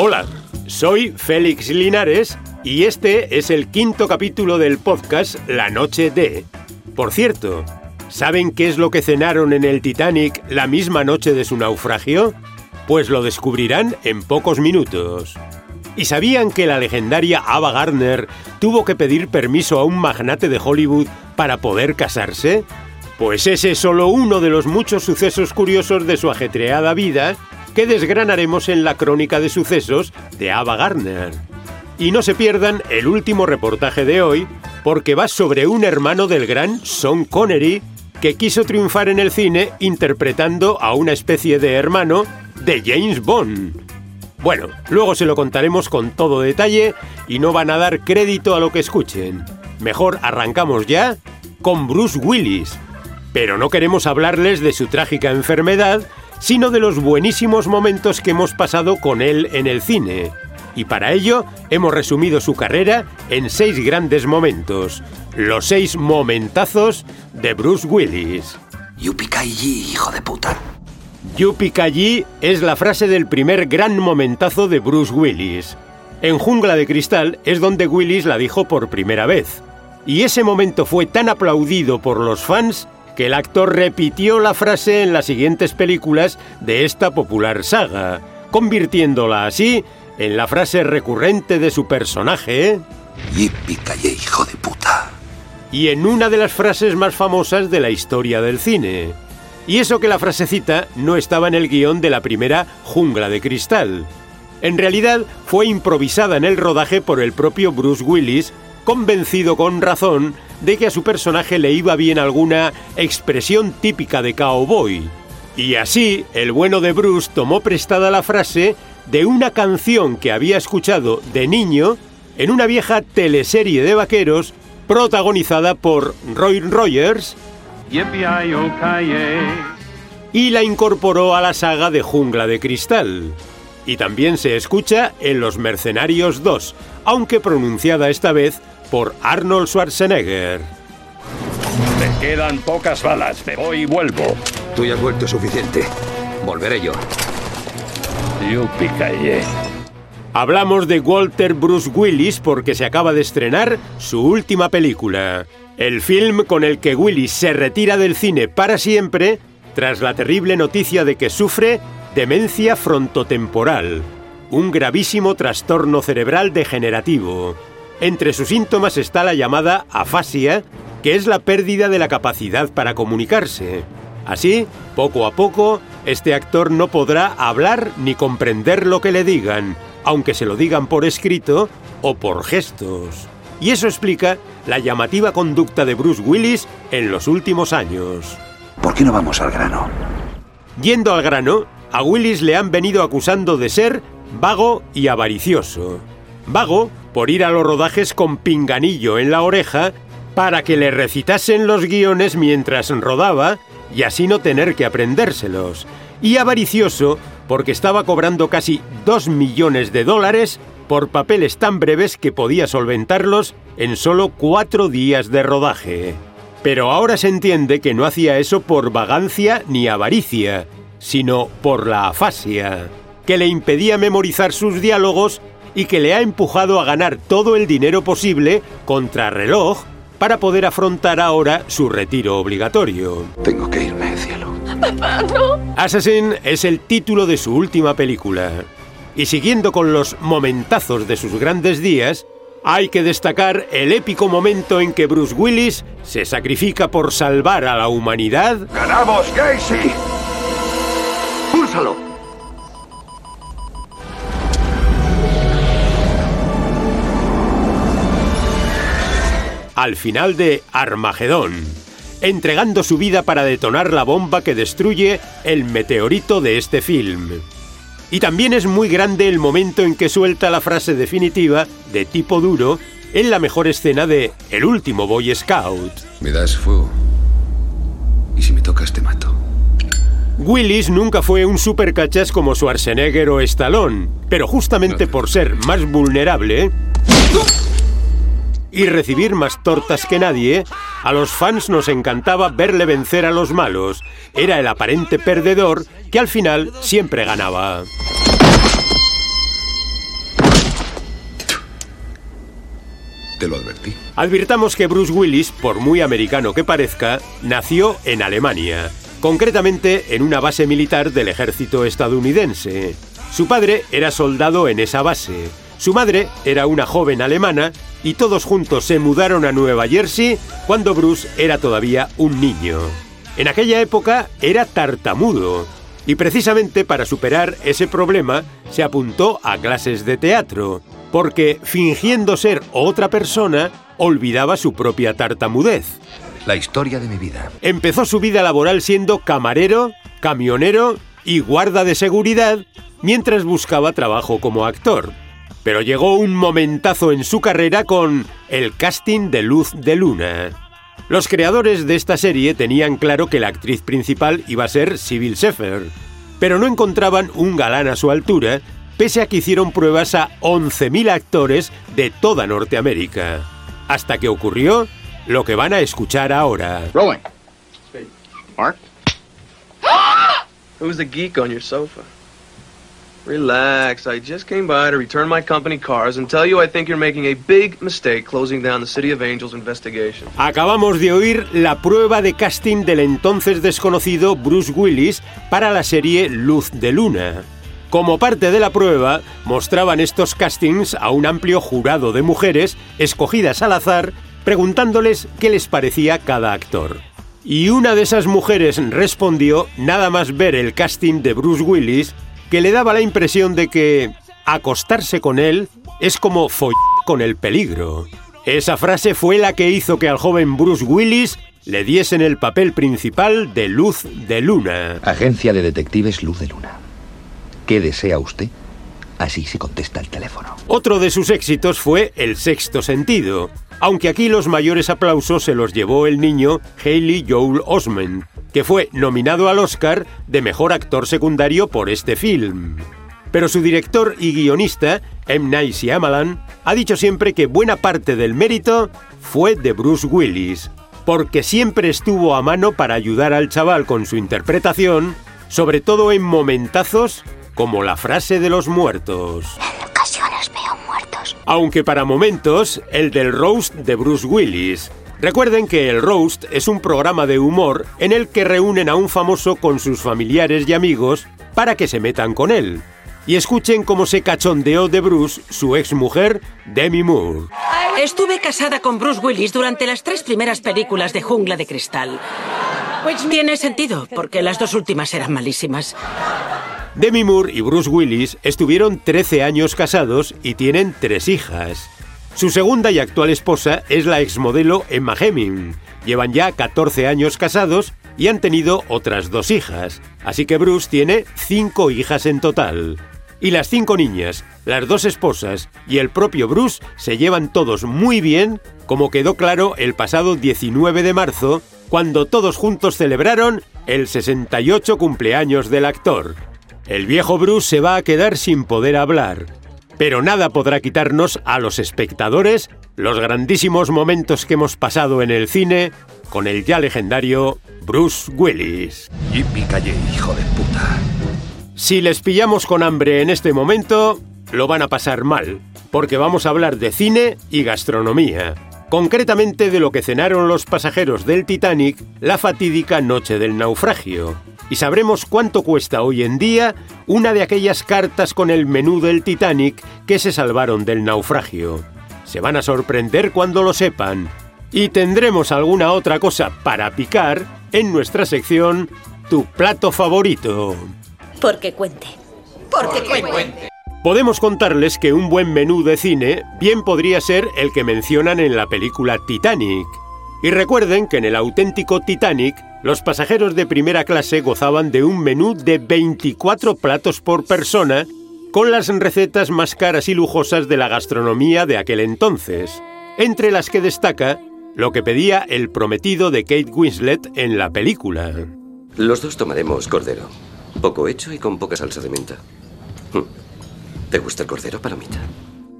Hola, soy Félix Linares y este es el quinto capítulo del podcast La Noche de. Por cierto, ¿saben qué es lo que cenaron en el Titanic la misma noche de su naufragio? Pues lo descubrirán en pocos minutos. ¿Y sabían que la legendaria Ava Gardner tuvo que pedir permiso a un magnate de Hollywood para poder casarse? Pues ese es solo uno de los muchos sucesos curiosos de su ajetreada vida que desgranaremos en la crónica de sucesos de Ava Gardner. Y no se pierdan el último reportaje de hoy, porque va sobre un hermano del gran Sean Connery que quiso triunfar en el cine interpretando a una especie de hermano de James Bond. Bueno, luego se lo contaremos con todo detalle y no van a dar crédito a lo que escuchen. Mejor arrancamos ya con Bruce Willis. Pero no queremos hablarles de su trágica enfermedad, sino de los buenísimos momentos que hemos pasado con él en el cine. Y para ello hemos resumido su carrera en seis grandes momentos, los seis momentazos de Bruce Willis. Yupi hijo de puta. Yupi es la frase del primer gran momentazo de Bruce Willis. En Jungla de Cristal es donde Willis la dijo por primera vez. Y ese momento fue tan aplaudido por los fans que el actor repitió la frase en las siguientes películas de esta popular saga, convirtiéndola así en la frase recurrente de su personaje. Yippee hijo de puta. Y en una de las frases más famosas de la historia del cine. Y eso que la frasecita no estaba en el guion de la primera Jungla de Cristal. En realidad fue improvisada en el rodaje por el propio Bruce Willis, convencido con razón de que a su personaje le iba bien alguna expresión típica de cowboy. Y así, el bueno de Bruce tomó prestada la frase de una canción que había escuchado de niño en una vieja teleserie de vaqueros protagonizada por Roy Rogers y la incorporó a la saga de Jungla de Cristal. Y también se escucha en Los Mercenarios 2, aunque pronunciada esta vez por Arnold Schwarzenegger. Me quedan pocas balas, me voy y vuelvo. Tú ya has vuelto suficiente. Volveré yo. Yo picaye. Hablamos de Walter Bruce Willis porque se acaba de estrenar su última película. El film con el que Willis se retira del cine para siempre tras la terrible noticia de que sufre demencia frontotemporal, un gravísimo trastorno cerebral degenerativo. Entre sus síntomas está la llamada afasia, que es la pérdida de la capacidad para comunicarse. Así, poco a poco, este actor no podrá hablar ni comprender lo que le digan, aunque se lo digan por escrito o por gestos. Y eso explica la llamativa conducta de Bruce Willis en los últimos años. ¿Por qué no vamos al grano? Yendo al grano, a Willis le han venido acusando de ser vago y avaricioso. Vago por ir a los rodajes con pinganillo en la oreja para que le recitasen los guiones mientras rodaba y así no tener que aprendérselos. Y avaricioso porque estaba cobrando casi 2 millones de dólares por papeles tan breves que podía solventarlos en solo cuatro días de rodaje. Pero ahora se entiende que no hacía eso por vagancia ni avaricia, sino por la afasia, que le impedía memorizar sus diálogos y que le ha empujado a ganar todo el dinero posible contra reloj para poder afrontar ahora su retiro obligatorio. Tengo que irme, cielo. Papá, no. Assassin es el título de su última película. Y siguiendo con los momentazos de sus grandes días, hay que destacar el épico momento en que Bruce Willis se sacrifica por salvar a la humanidad. ¡Ganamos, Casey! ¡Púlsalo! Al final de Armagedón, entregando su vida para detonar la bomba que destruye el meteorito de este film. Y también es muy grande el momento en que suelta la frase definitiva, de tipo duro, en la mejor escena de El último Boy Scout. Me das fuego. Y si me tocas te mato. Willis nunca fue un supercachas como Schwarzenegger o Stallone, pero justamente por ser más vulnerable y recibir más tortas que nadie, a los fans nos encantaba verle vencer a los malos. Era el aparente perdedor que al final siempre ganaba. Te lo advertí. Advirtamos que Bruce Willis, por muy americano que parezca, nació en Alemania, concretamente en una base militar del ejército estadounidense. Su padre era soldado en esa base. Su madre era una joven alemana y todos juntos se mudaron a Nueva Jersey cuando Bruce era todavía un niño. En aquella época era tartamudo y precisamente para superar ese problema se apuntó a clases de teatro, porque fingiendo ser otra persona, olvidaba su propia tartamudez. La historia de mi vida. Empezó su vida laboral siendo camarero, camionero y guarda de seguridad mientras buscaba trabajo como actor. Pero llegó un momentazo en su carrera con el casting de Luz de Luna. Los creadores de esta serie tenían claro que la actriz principal iba a ser Sybil Sheffer, pero no encontraban un galán a su altura, pese a que hicieron pruebas a 11.000 actores de toda Norteamérica. Hasta que ocurrió lo que van a escuchar ahora. Rolling. Mark? Who's the geek on your sofa? Relax. I just came by to return my company cars and tell you I think you're making a big mistake closing down the City of Angels investigation. Acabamos de oír la prueba de casting del entonces desconocido Bruce Willis para la serie Luz de Luna. Como parte de la prueba, mostraban estos castings a un amplio jurado de mujeres escogidas al azar, preguntándoles qué les parecía cada actor. Y una de esas mujeres respondió, nada más ver el casting de Bruce Willis, que le daba la impresión de que acostarse con él es como follar con el peligro. Esa frase fue la que hizo que al joven Bruce Willis le diesen el papel principal de Luz de Luna. Agencia de Detectives Luz de Luna. ¿Qué desea usted? Así se contesta el teléfono. Otro de sus éxitos fue El sexto sentido, aunque aquí los mayores aplausos se los llevó el niño Haley Joel Osment, que fue nominado al Oscar de Mejor Actor Secundario por este film. Pero su director y guionista, M. Night Shyamalan, ha dicho siempre que buena parte del mérito fue de Bruce Willis, porque siempre estuvo a mano para ayudar al chaval con su interpretación, sobre todo en momentazos como la frase de los muertos. Aunque para momentos, el del roast de Bruce Willis. Recuerden que el roast es un programa de humor en el que reúnen a un famoso con sus familiares y amigos para que se metan con él. Y escuchen cómo se cachondeó de Bruce su exmujer, Demi Moore. Estuve casada con Bruce Willis durante las tres primeras películas de Jungla de Cristal. Tiene sentido, porque las dos últimas eran malísimas. Demi Moore y Bruce Willis estuvieron 13 años casados y tienen tres hijas. Su segunda y actual esposa es la exmodelo Emma Hemming. Llevan ya 14 años casados y han tenido otras dos hijas, así que Bruce tiene cinco hijas en total. Y las cinco niñas, las dos esposas y el propio Bruce se llevan todos muy bien, como quedó claro el pasado 19 de marzo, cuando todos juntos celebraron el 68 cumpleaños del actor. El viejo Bruce se va a quedar sin poder hablar, pero nada podrá quitarnos a los espectadores los grandísimos momentos que hemos pasado en el cine con el ya legendario Bruce Willis. Yippee calle, hijo de puta. Si les pillamos con hambre en este momento, lo van a pasar mal, porque vamos a hablar de cine y gastronomía. Concretamente de lo que cenaron los pasajeros del Titanic la fatídica noche del naufragio. Y sabremos cuánto cuesta hoy en día una de aquellas cartas con el menú del Titanic que se salvaron del naufragio. Se van a sorprender cuando lo sepan. Y tendremos alguna otra cosa para picar en nuestra sección Tu plato favorito. Porque cuente. Porque cuente. Podemos contarles que un buen menú de cine bien podría ser el que mencionan en la película Titanic. Y recuerden que en el auténtico Titanic, los pasajeros de primera clase gozaban de un menú de 24 platos por persona, con las recetas más caras y lujosas de la gastronomía de aquel entonces, entre las que destaca lo que pedía el prometido de Kate Winslet en la película. Los dos tomaremos cordero. Poco hecho y con poca salsa de menta. Hmm. ¿Te gusta el cordero, palomita?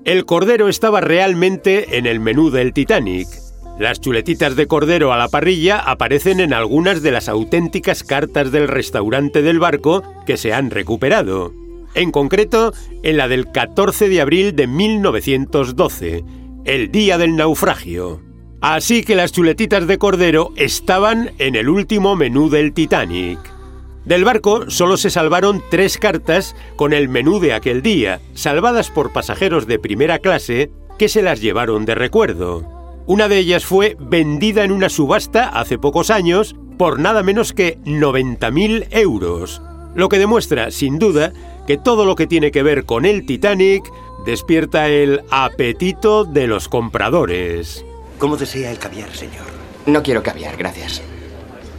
El cordero estaba realmente en el menú del Titanic. Las chuletitas de cordero a la parrilla aparecen en algunas de las auténticas cartas del restaurante del barco que se han recuperado. En concreto, en la del 14 de abril de 1912, el día del naufragio. Así que las chuletitas de cordero estaban en el último menú del Titanic. Del barco solo se salvaron tres cartas con el menú de aquel día, salvadas por pasajeros de primera clase que se las llevaron de recuerdo. Una de ellas fue vendida en una subasta hace pocos años por nada menos que 90.000 euros, lo que demuestra, sin duda, que todo lo que tiene que ver con el Titanic despierta el apetito de los compradores. ¿Cómo desea el caviar, señor? No quiero caviar, gracias.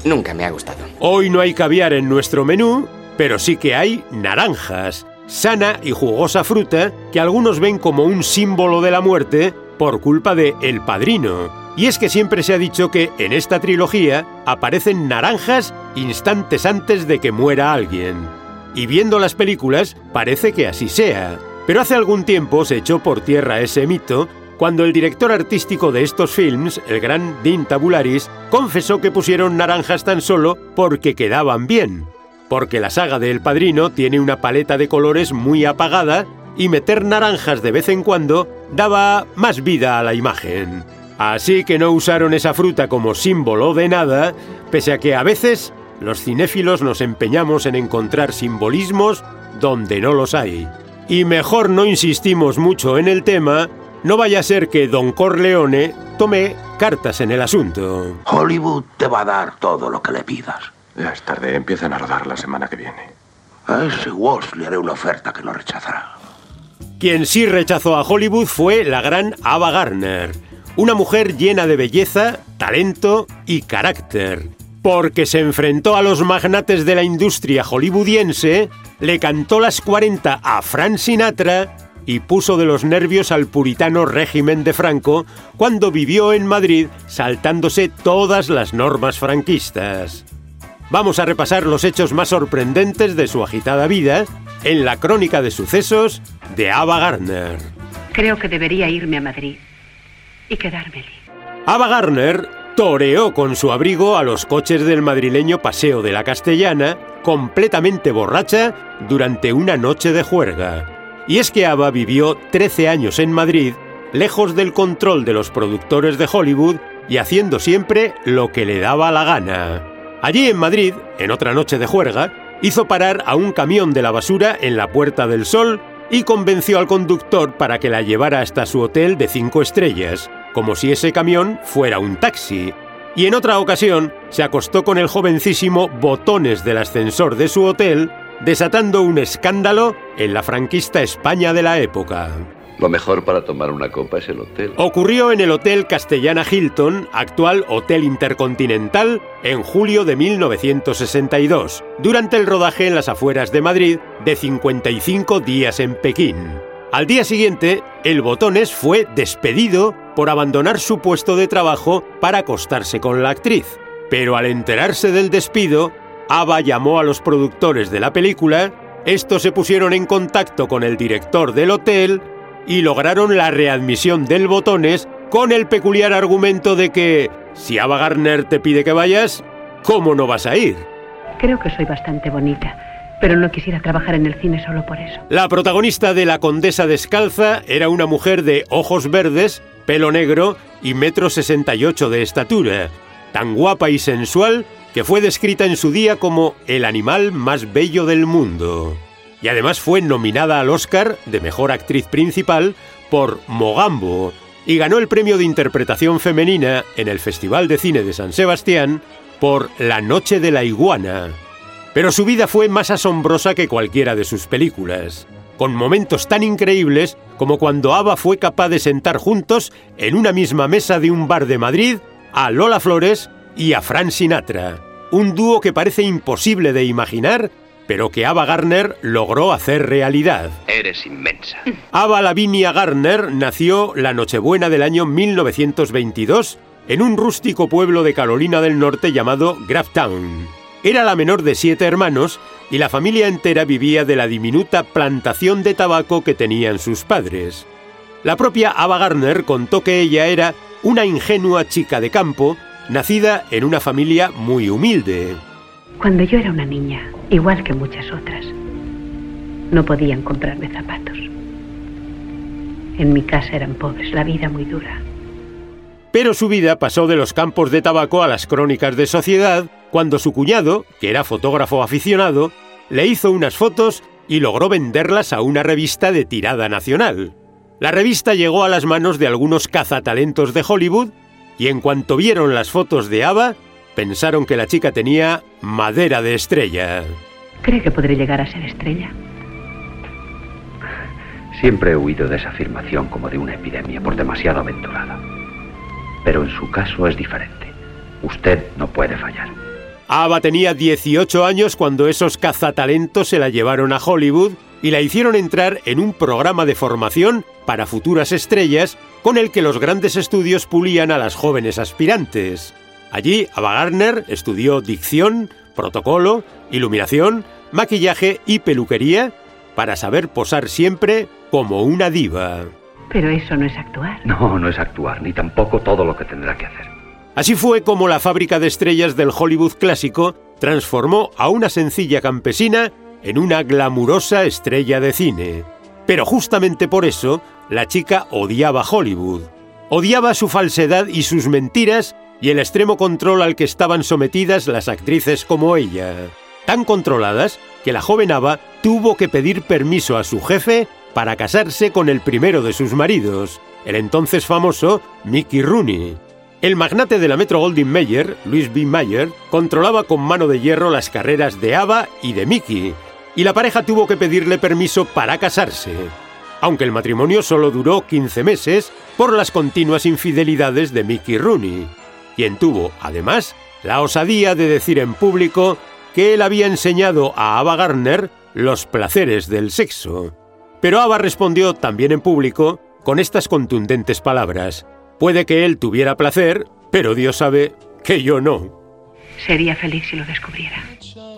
Nunca me ha gustado. Hoy no hay caviar en nuestro menú, pero sí que hay naranjas, sana y jugosa fruta que algunos ven como un símbolo de la muerte por culpa de El Padrino. Y es que siempre se ha dicho que en esta trilogía aparecen naranjas instantes antes de que muera alguien. Y viendo las películas parece que así sea. Pero hace algún tiempo se echó por tierra ese mito cuando el director artístico de estos films, el gran Dean Tabularis, confesó que pusieron naranjas tan solo porque quedaban bien. Porque la saga de El Padrino tiene una paleta de colores muy apagada y meter naranjas de vez en cuando daba más vida a la imagen. Así que no usaron esa fruta como símbolo de nada, pese a que a veces los cinéfilos nos empeñamos en encontrar simbolismos donde no los hay. Y mejor no insistimos mucho en el tema, no vaya a ser que Don Corleone tome cartas en el asunto. Hollywood te va a dar todo lo que le pidas. Ya es tarde, empiezan a rodar la semana que viene. A ese Walsh le haré una oferta que no rechazará. Quien sí rechazó a Hollywood fue la gran Ava Gardner, una mujer llena de belleza, talento y carácter. Porque se enfrentó a los magnates de la industria hollywoodiense, le cantó las 40 a Frank Sinatra y puso de los nervios al puritano régimen de Franco cuando vivió en Madrid saltándose todas las normas franquistas. Vamos a repasar los hechos más sorprendentes de su agitada vida en la crónica de sucesos de Ava Gardner. Creo que debería irme a Madrid y quedarme allí. Ava Gardner toreó con su abrigo a los coches del madrileño Paseo de la Castellana, completamente borracha, durante una noche de juerga. Y es que Ava vivió 13 años en Madrid, lejos del control de los productores de Hollywood y haciendo siempre lo que le daba la gana. Allí en Madrid, en otra noche de juerga, hizo parar a un camión de la basura en la Puerta del Sol y convenció al conductor para que la llevara hasta su hotel de cinco estrellas, como si ese camión fuera un taxi. Y en otra ocasión se acostó con el jovencísimo Botones del ascensor de su hotel, desatando un escándalo en la franquista España de la época. Lo mejor para tomar una copa es el hotel. Ocurrió en el Hotel Castellana Hilton, actual Hotel Intercontinental, en julio de 1962, durante el rodaje en las afueras de Madrid de 55 días en Pekín. Al día siguiente, el Botones fue despedido por abandonar su puesto de trabajo para acostarse con la actriz. Pero al enterarse del despido, Ava llamó a los productores de la película, estos se pusieron en contacto con el director del hotel y lograron la readmisión del Botones con el peculiar argumento de que si Ava Gardner te pide que vayas, ¿cómo no vas a ir? Creo que soy bastante bonita, pero no quisiera trabajar en el cine solo por eso. La protagonista de La Condesa Descalza era una mujer de ojos verdes, pelo negro y metro sesenta y ocho de estatura, tan guapa y sensual que fue descrita en su día como el animal más bello del mundo. Y además fue nominada al Oscar de Mejor Actriz Principal por Mogambo y ganó el premio de interpretación femenina en el Festival de Cine de San Sebastián por La Noche de la Iguana. Pero su vida fue más asombrosa que cualquiera de sus películas, con momentos tan increíbles como cuando Ava fue capaz de sentar juntos en una misma mesa de un bar de Madrid a Lola Flores y a Frank Sinatra, un dúo que parece imposible de imaginar, pero que Ava Gardner logró hacer realidad. Eres inmensa. Ava Lavinia Gardner nació la Nochebuena del año 1922 en un rústico pueblo de Carolina del Norte llamado Graftown. Era la menor de siete hermanos y la familia entera vivía de la diminuta plantación de tabaco que tenían sus padres. La propia Ava Gardner contó que ella era una ingenua chica de campo, nacida en una familia muy humilde. Cuando yo era una niña, igual que muchas otras, no podían comprarme zapatos. En mi casa eran pobres, la vida muy dura. Pero su vida pasó de los campos de tabaco a las crónicas de sociedad cuando su cuñado, que era fotógrafo aficionado, le hizo unas fotos y logró venderlas a una revista de tirada nacional. La revista llegó a las manos de algunos cazatalentos de Hollywood y en cuanto vieron las fotos de Ava, pensaron que la chica tenía madera de estrella. ¿Cree que podré llegar a ser estrella? Siempre he huido de esa afirmación como de una epidemia por demasiado aventurada. Pero en su caso es diferente. Usted no puede fallar. Ava tenía 18 años cuando esos cazatalentos se la llevaron a Hollywood y la hicieron entrar en un programa de formación para futuras estrellas con el que los grandes estudios pulían a las jóvenes aspirantes. Allí, Ava Gardner estudió dicción, protocolo, iluminación, maquillaje y peluquería para saber posar siempre como una diva. Pero eso no es actuar. No, no es actuar, ni tampoco todo lo que tendrá que hacer. Así fue como la fábrica de estrellas del Hollywood clásico transformó a una sencilla campesina en una glamurosa estrella de cine. Pero justamente por eso, la chica odiaba Hollywood. Odiaba su falsedad y sus mentiras y el extremo control al que estaban sometidas las actrices como ella. Tan controladas que la joven Ava tuvo que pedir permiso a su jefe para casarse con el primero de sus maridos, el entonces famoso Mickey Rooney. El magnate de la Metro Goldwyn Mayer, Louis B. Mayer, controlaba con mano de hierro las carreras de Ava y de Mickey, y la pareja tuvo que pedirle permiso para casarse, aunque el matrimonio solo duró 15 meses por las continuas infidelidades de Mickey Rooney, quien tuvo, además, la osadía de decir en público que él había enseñado a Ava Gardner los placeres del sexo. Pero Ava respondió también en público con estas contundentes palabras. Puede que él tuviera placer, pero Dios sabe que yo no. Sería feliz si lo descubriera.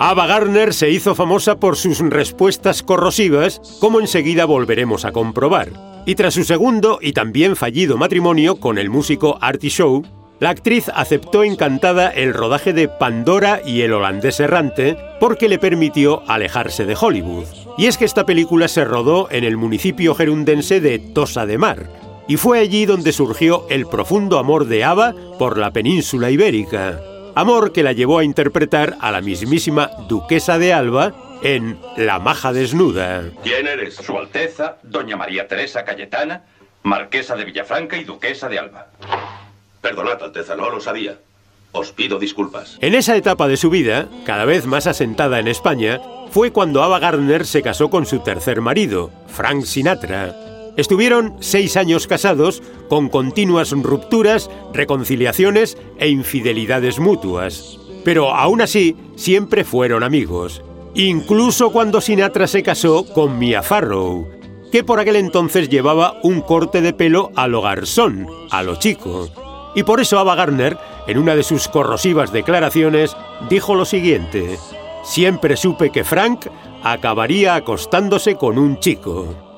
Ava Gardner se hizo famosa por sus respuestas corrosivas, como enseguida volveremos a comprobar. Y tras su segundo y también fallido matrimonio con el músico Artie Shaw, la actriz aceptó encantada el rodaje de Pandora y el holandés errante porque le permitió alejarse de Hollywood. Y es que esta película se rodó en el municipio gerundense de Tosa de Mar, y fue allí donde surgió el profundo amor de Ava por la península ibérica. Amor que la llevó a interpretar a la mismísima Duquesa de Alba en La Maja Desnuda. ¿Quién eres? Su Alteza, Doña María Teresa Cayetana, Marquesa de Villafranca y Duquesa de Alba. Perdonad, Alteza, no lo sabía. Os pido disculpas. En esa etapa de su vida, cada vez más asentada en España, fue cuando Ava Gardner se casó con su tercer marido, Frank Sinatra. Estuvieron seis años casados, con continuas rupturas, reconciliaciones e infidelidades mutuas. Pero aún así, siempre fueron amigos. Incluso cuando Sinatra se casó con Mia Farrow, que por aquel entonces llevaba un corte de pelo a lo garzón, a lo chico. Y por eso Ava Gardner, en una de sus corrosivas declaraciones, dijo lo siguiente: Siempre supe que Frank acabaría acostándose con un chico.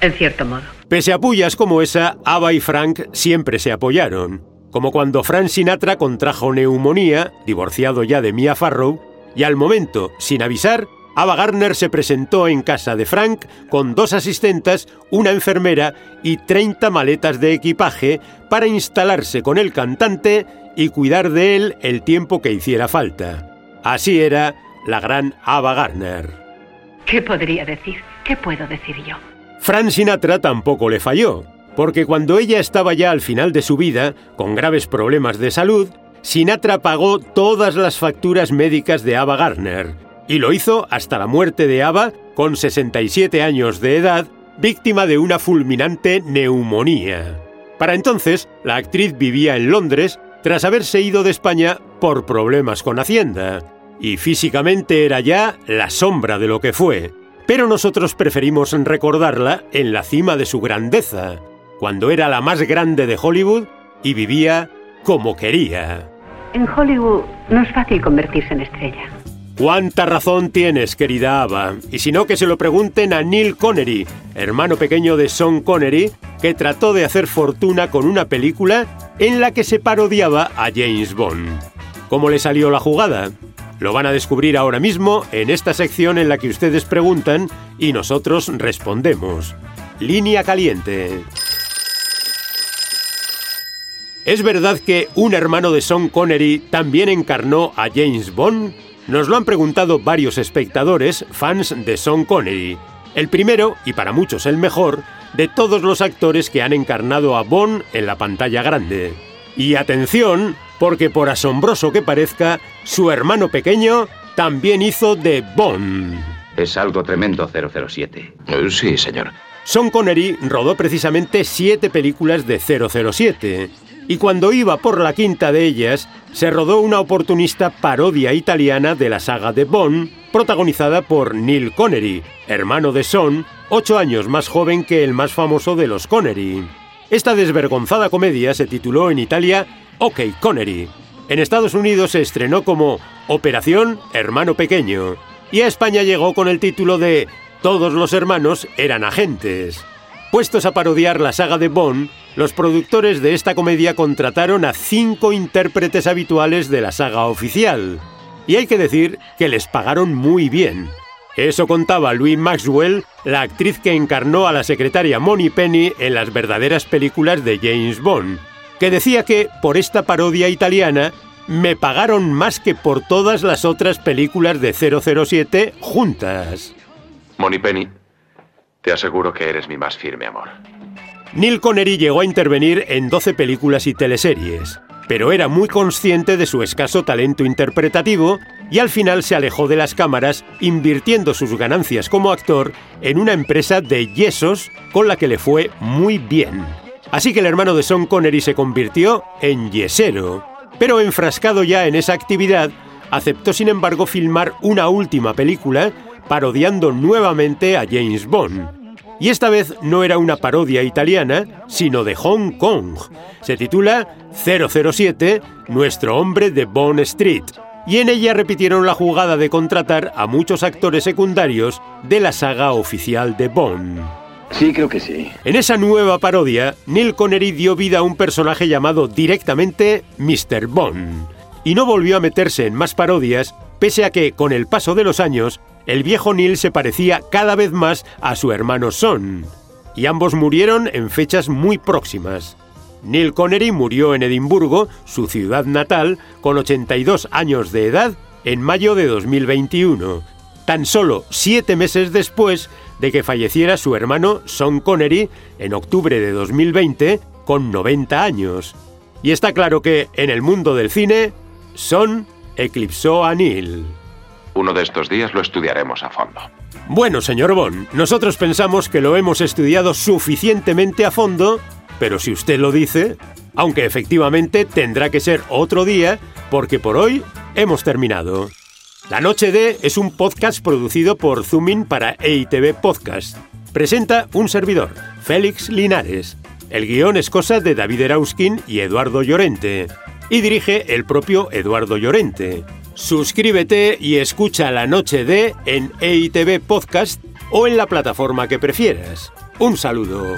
En cierto modo. Pese a pullas como esa, Ava y Frank siempre se apoyaron. Como cuando Frank Sinatra contrajo neumonía, divorciado ya de Mia Farrow, y al momento, sin avisar, Ava Gardner se presentó en casa de Frank con dos asistentes, una enfermera y 30 maletas de equipaje para instalarse con el cantante y cuidar de él el tiempo que hiciera falta. Así era la gran Ava Gardner. ¿Qué podría decir? ¿Qué puedo decir yo? Frank Sinatra tampoco le falló, porque cuando ella estaba ya al final de su vida, con graves problemas de salud, Sinatra pagó todas las facturas médicas de Ava Gardner y lo hizo hasta la muerte de Ava con 67 años de edad, víctima de una fulminante neumonía. Para entonces, la actriz vivía en Londres tras haberse ido de España por problemas con Hacienda, y físicamente era ya la sombra de lo que fue. Pero nosotros preferimos recordarla en la cima de su grandeza, cuando era la más grande de Hollywood y vivía como quería. En Hollywood no es fácil convertirse en estrella. ¿Cuánta razón tienes, querida Ava? Y si no, que se lo pregunten a Neil Connery, hermano pequeño de Sean Connery, que trató de hacer fortuna con una película en la que se parodiaba a James Bond. ¿Cómo le salió la jugada? Lo van a descubrir ahora mismo en esta sección en la que ustedes preguntan y nosotros respondemos. Línea caliente. ¿Es verdad que un hermano de Sean Connery también encarnó a James Bond? Nos lo han preguntado varios espectadores, fans de Sean Connery. El primero, y para muchos el mejor, de todos los actores que han encarnado a Bond en la pantalla grande. Y atención, porque por asombroso que parezca, su hermano pequeño también hizo de Bond. Es algo tremendo 007. Eh, sí, señor. Sean Connery rodó precisamente siete películas de 007. Y cuando iba por la quinta de ellas, se rodó una oportunista parodia italiana de la saga de Bond, protagonizada por Neil Connery, hermano de Sean, ocho años más joven que el más famoso de los Connery. Esta desvergonzada comedia se tituló en Italia OK Connery. En Estados Unidos se estrenó como Operación Hermano Pequeño y a España llegó con el título de Todos los hermanos eran agentes. Puestos a parodiar la saga de Bond, los productores de esta comedia contrataron a cinco intérpretes habituales de la saga oficial. Y hay que decir que les pagaron muy bien. Eso contaba Louis Maxwell, la actriz que encarnó a la secretaria Moni Penny en las verdaderas películas de James Bond, que decía que, por esta parodia italiana, me pagaron más que por todas las otras películas de 007 juntas. Penny, te aseguro que eres mi más firme amor. Neil Connery llegó a intervenir en 12 películas y teleseries, pero era muy consciente de su escaso talento interpretativo y al final se alejó de las cámaras invirtiendo sus ganancias como actor en una empresa de yesos con la que le fue muy bien. Así que el hermano de Sean Connery se convirtió en yesero, pero enfrascado ya en esa actividad, aceptó sin embargo filmar una última película parodiando nuevamente a James Bond. Y esta vez no era una parodia italiana, sino de Hong Kong. Se titula 007, Nuestro hombre de Bond Street. Y en ella repitieron la jugada de contratar a muchos actores secundarios de la saga oficial de Bond. Sí, creo que sí. En esa nueva parodia, Neil Connery dio vida a un personaje llamado directamente Mr. Bond. Y no volvió a meterse en más parodias, pese a que, con el paso de los años, el viejo Neil se parecía cada vez más a su hermano Son, y ambos murieron en fechas muy próximas. Neil Connery murió en Edimburgo, su ciudad natal, con 82 años de edad, en mayo de 2021, tan solo siete meses después de que falleciera su hermano Sean Connery en octubre de 2020, con 90 años. Y está claro que, en el mundo del cine, Sean eclipsó a Neil. Uno de estos días lo estudiaremos a fondo. Bueno, señor Bond, nosotros pensamos que lo hemos estudiado suficientemente a fondo, pero si usted lo dice, aunque efectivamente tendrá que ser otro día, porque por hoy hemos terminado. La Noche D es un podcast producido por Zoomin para EITV Podcast. Presenta un servidor, Félix Linares. El guion es cosa de David Erauskin y Eduardo Llorente. Y dirige el propio Eduardo Llorente. Suscríbete y escucha La Noche D en EITV Podcast o en la plataforma que prefieras. Un saludo.